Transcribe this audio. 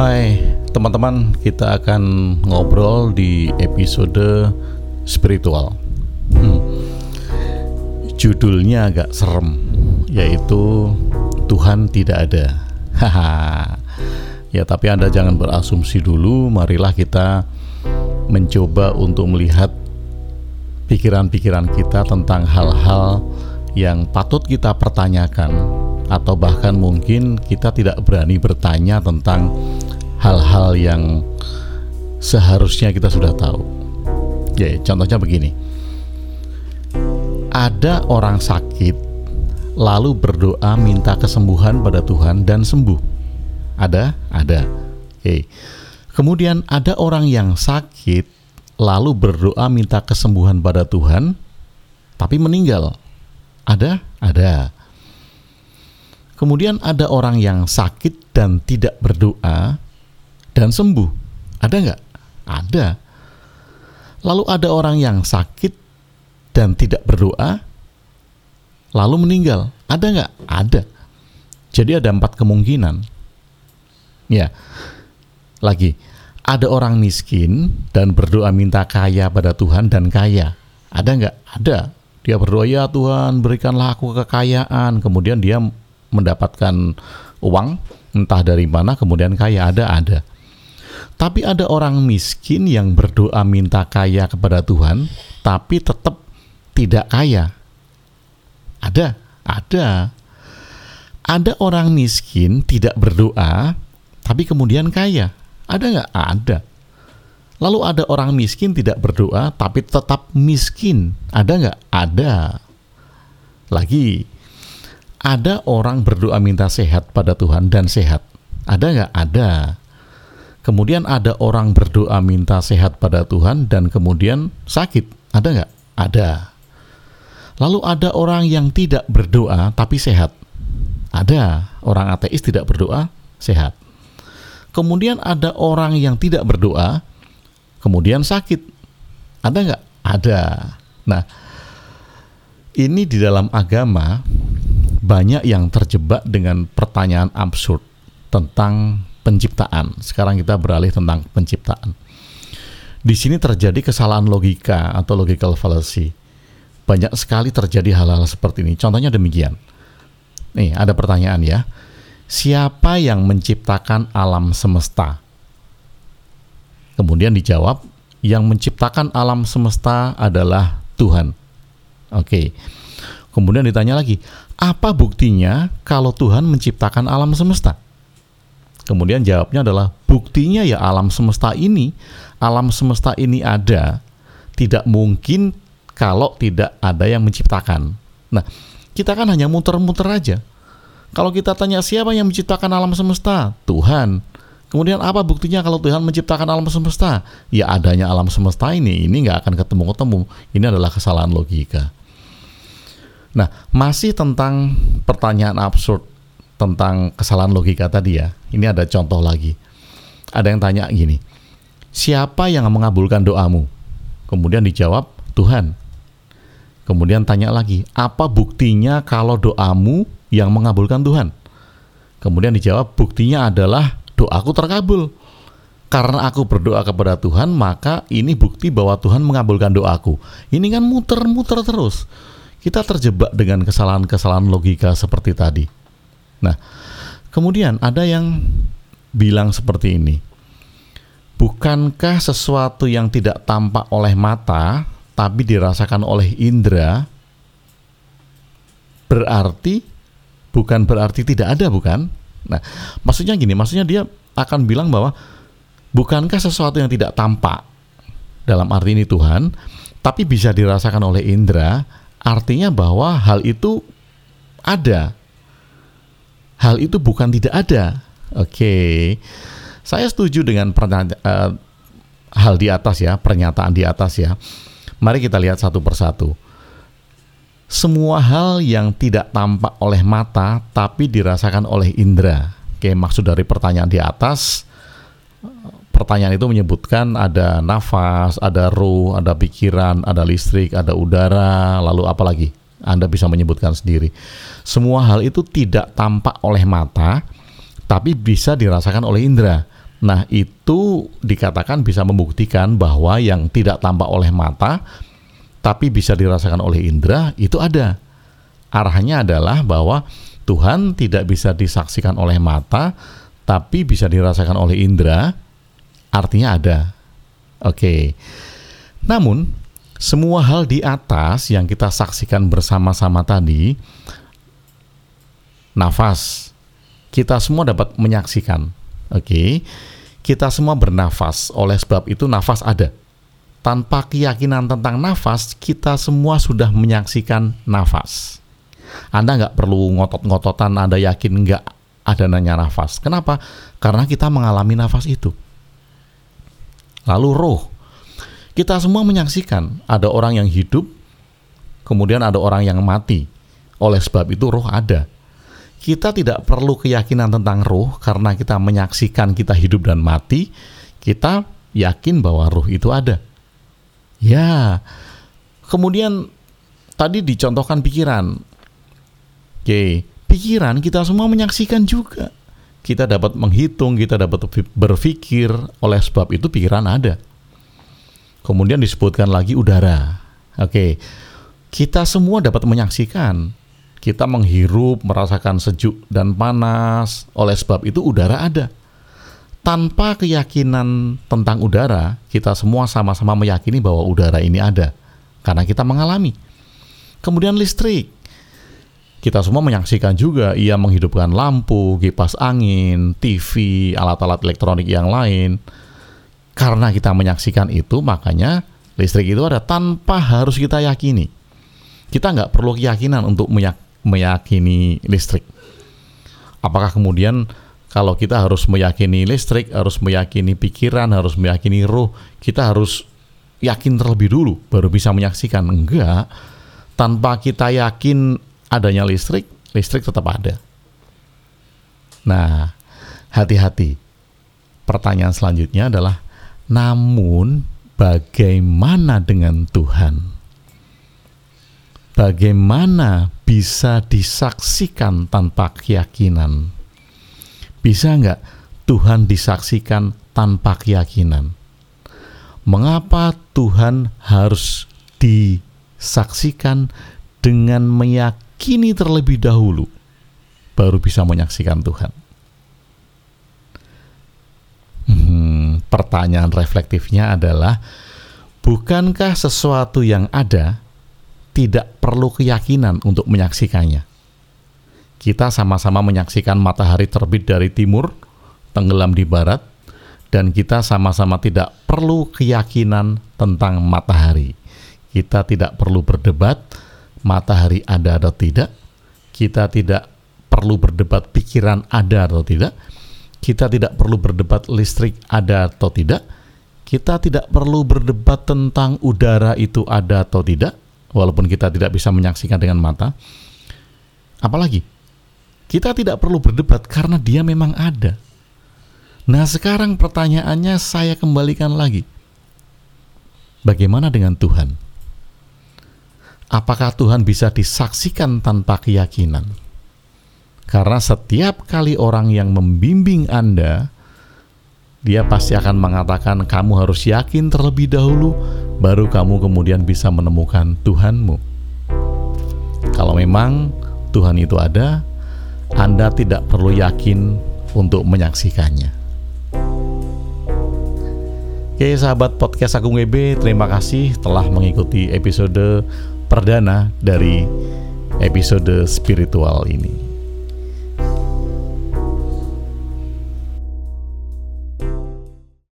Hai teman-teman, kita akan ngobrol di episode spiritual. Hmm. Judulnya agak serem, yaitu Tuhan tidak ada. Haha. ya, tapi Anda jangan berasumsi dulu. Marilah kita mencoba untuk melihat pikiran-pikiran kita tentang hal-hal yang patut kita pertanyakan atau bahkan mungkin kita tidak berani bertanya tentang hal-hal yang seharusnya kita sudah tahu. Ya, contohnya begini. Ada orang sakit lalu berdoa minta kesembuhan pada Tuhan dan sembuh. Ada? Ada. Oke. Kemudian ada orang yang sakit lalu berdoa minta kesembuhan pada Tuhan tapi meninggal. Ada? Ada. Kemudian ada orang yang sakit dan tidak berdoa dan sembuh. Ada nggak? Ada. Lalu ada orang yang sakit dan tidak berdoa, lalu meninggal. Ada nggak? Ada. Jadi ada empat kemungkinan. Ya, lagi ada orang miskin dan berdoa minta kaya pada Tuhan dan kaya. Ada nggak? Ada. Dia berdoa ya Tuhan berikanlah aku kekayaan. Kemudian dia mendapatkan uang entah dari mana kemudian kaya ada ada. Tapi ada orang miskin yang berdoa minta kaya kepada Tuhan tapi tetap tidak kaya. Ada ada. Ada orang miskin tidak berdoa tapi kemudian kaya. Ada nggak? Ada. Lalu ada orang miskin tidak berdoa tapi tetap miskin. Ada nggak? Ada. Lagi ada orang berdoa minta sehat pada Tuhan dan sehat? Ada nggak? Ada. Kemudian ada orang berdoa minta sehat pada Tuhan dan kemudian sakit. Ada nggak? Ada. Lalu ada orang yang tidak berdoa tapi sehat. Ada. Orang ateis tidak berdoa, sehat. Kemudian ada orang yang tidak berdoa, kemudian sakit. Ada nggak? Ada. Nah, ini di dalam agama banyak yang terjebak dengan pertanyaan absurd tentang penciptaan. Sekarang kita beralih tentang penciptaan. Di sini terjadi kesalahan logika atau logical fallacy. Banyak sekali terjadi hal-hal seperti ini. Contohnya demikian. Nih, ada pertanyaan ya. Siapa yang menciptakan alam semesta? Kemudian dijawab, yang menciptakan alam semesta adalah Tuhan. Oke. Kemudian ditanya lagi, apa buktinya kalau Tuhan menciptakan alam semesta? Kemudian jawabnya adalah buktinya ya alam semesta ini, alam semesta ini ada, tidak mungkin kalau tidak ada yang menciptakan. Nah, kita kan hanya muter-muter aja. Kalau kita tanya siapa yang menciptakan alam semesta? Tuhan. Kemudian apa buktinya kalau Tuhan menciptakan alam semesta? Ya adanya alam semesta ini, ini nggak akan ketemu-ketemu. Ini adalah kesalahan logika. Nah, masih tentang pertanyaan absurd tentang kesalahan logika tadi ya. Ini ada contoh lagi. Ada yang tanya gini, siapa yang mengabulkan doamu? Kemudian dijawab, Tuhan. Kemudian tanya lagi, apa buktinya kalau doamu yang mengabulkan Tuhan? Kemudian dijawab, buktinya adalah doaku terkabul. Karena aku berdoa kepada Tuhan, maka ini bukti bahwa Tuhan mengabulkan doaku. Ini kan muter-muter terus kita terjebak dengan kesalahan-kesalahan logika seperti tadi. Nah, kemudian ada yang bilang seperti ini. Bukankah sesuatu yang tidak tampak oleh mata tapi dirasakan oleh indera berarti bukan berarti tidak ada bukan? Nah, maksudnya gini, maksudnya dia akan bilang bahwa bukankah sesuatu yang tidak tampak dalam arti ini Tuhan tapi bisa dirasakan oleh indera artinya bahwa hal itu ada. Hal itu bukan tidak ada. Oke. Okay. Saya setuju dengan uh, hal di atas ya, pernyataan di atas ya. Mari kita lihat satu persatu. Semua hal yang tidak tampak oleh mata tapi dirasakan oleh indera. Oke, maksud dari pertanyaan di atas pertanyaan itu menyebutkan ada nafas, ada ruh, ada pikiran, ada listrik, ada udara, lalu apa lagi? Anda bisa menyebutkan sendiri. Semua hal itu tidak tampak oleh mata, tapi bisa dirasakan oleh indera. Nah, itu dikatakan bisa membuktikan bahwa yang tidak tampak oleh mata tapi bisa dirasakan oleh indera itu ada. Arahnya adalah bahwa Tuhan tidak bisa disaksikan oleh mata tapi bisa dirasakan oleh indera, artinya ada. Oke. Namun, semua hal di atas yang kita saksikan bersama-sama tadi, nafas, kita semua dapat menyaksikan. Oke, kita semua bernafas, oleh sebab itu nafas ada. Tanpa keyakinan tentang nafas, kita semua sudah menyaksikan nafas. Anda nggak perlu ngotot-ngototan, Anda yakin nggak ada nanya nafas. Kenapa? Karena kita mengalami nafas itu. Lalu roh, kita semua menyaksikan ada orang yang hidup, kemudian ada orang yang mati. Oleh sebab itu roh ada. Kita tidak perlu keyakinan tentang roh karena kita menyaksikan kita hidup dan mati, kita yakin bahwa roh itu ada. Ya. Kemudian tadi dicontohkan pikiran. Oke, pikiran kita semua menyaksikan juga. Kita dapat menghitung, kita dapat berpikir, oleh sebab itu pikiran ada. Kemudian disebutkan lagi udara. Oke, kita semua dapat menyaksikan. Kita menghirup, merasakan sejuk dan panas. Oleh sebab itu udara ada. Tanpa keyakinan tentang udara, kita semua sama-sama meyakini bahwa udara ini ada. Karena kita mengalami. Kemudian listrik. Kita semua menyaksikan juga ia menghidupkan lampu, kipas angin, TV, alat-alat elektronik yang lain karena kita menyaksikan itu, makanya listrik itu ada tanpa harus kita yakini. Kita nggak perlu keyakinan untuk meyakini listrik. Apakah kemudian kalau kita harus meyakini listrik, harus meyakini pikiran, harus meyakini roh, kita harus yakin terlebih dulu baru bisa menyaksikan? Enggak. Tanpa kita yakin adanya listrik, listrik tetap ada. Nah, hati-hati. Pertanyaan selanjutnya adalah namun, bagaimana dengan Tuhan? Bagaimana bisa disaksikan tanpa keyakinan? Bisa nggak Tuhan disaksikan tanpa keyakinan? Mengapa Tuhan harus disaksikan dengan meyakini terlebih dahulu, baru bisa menyaksikan Tuhan? Hmm, pertanyaan reflektifnya adalah, bukankah sesuatu yang ada tidak perlu keyakinan untuk menyaksikannya? Kita sama-sama menyaksikan matahari terbit dari timur, tenggelam di barat, dan kita sama-sama tidak perlu keyakinan tentang matahari. Kita tidak perlu berdebat matahari ada atau tidak. Kita tidak perlu berdebat pikiran ada atau tidak kita tidak perlu berdebat listrik ada atau tidak. Kita tidak perlu berdebat tentang udara itu ada atau tidak, walaupun kita tidak bisa menyaksikan dengan mata. Apalagi, kita tidak perlu berdebat karena dia memang ada. Nah, sekarang pertanyaannya saya kembalikan lagi. Bagaimana dengan Tuhan? Apakah Tuhan bisa disaksikan tanpa keyakinan? Karena setiap kali orang yang membimbing Anda, dia pasti akan mengatakan kamu harus yakin terlebih dahulu, baru kamu kemudian bisa menemukan Tuhanmu. Kalau memang Tuhan itu ada, Anda tidak perlu yakin untuk menyaksikannya. Oke sahabat podcast Agung WB, terima kasih telah mengikuti episode perdana dari episode spiritual ini.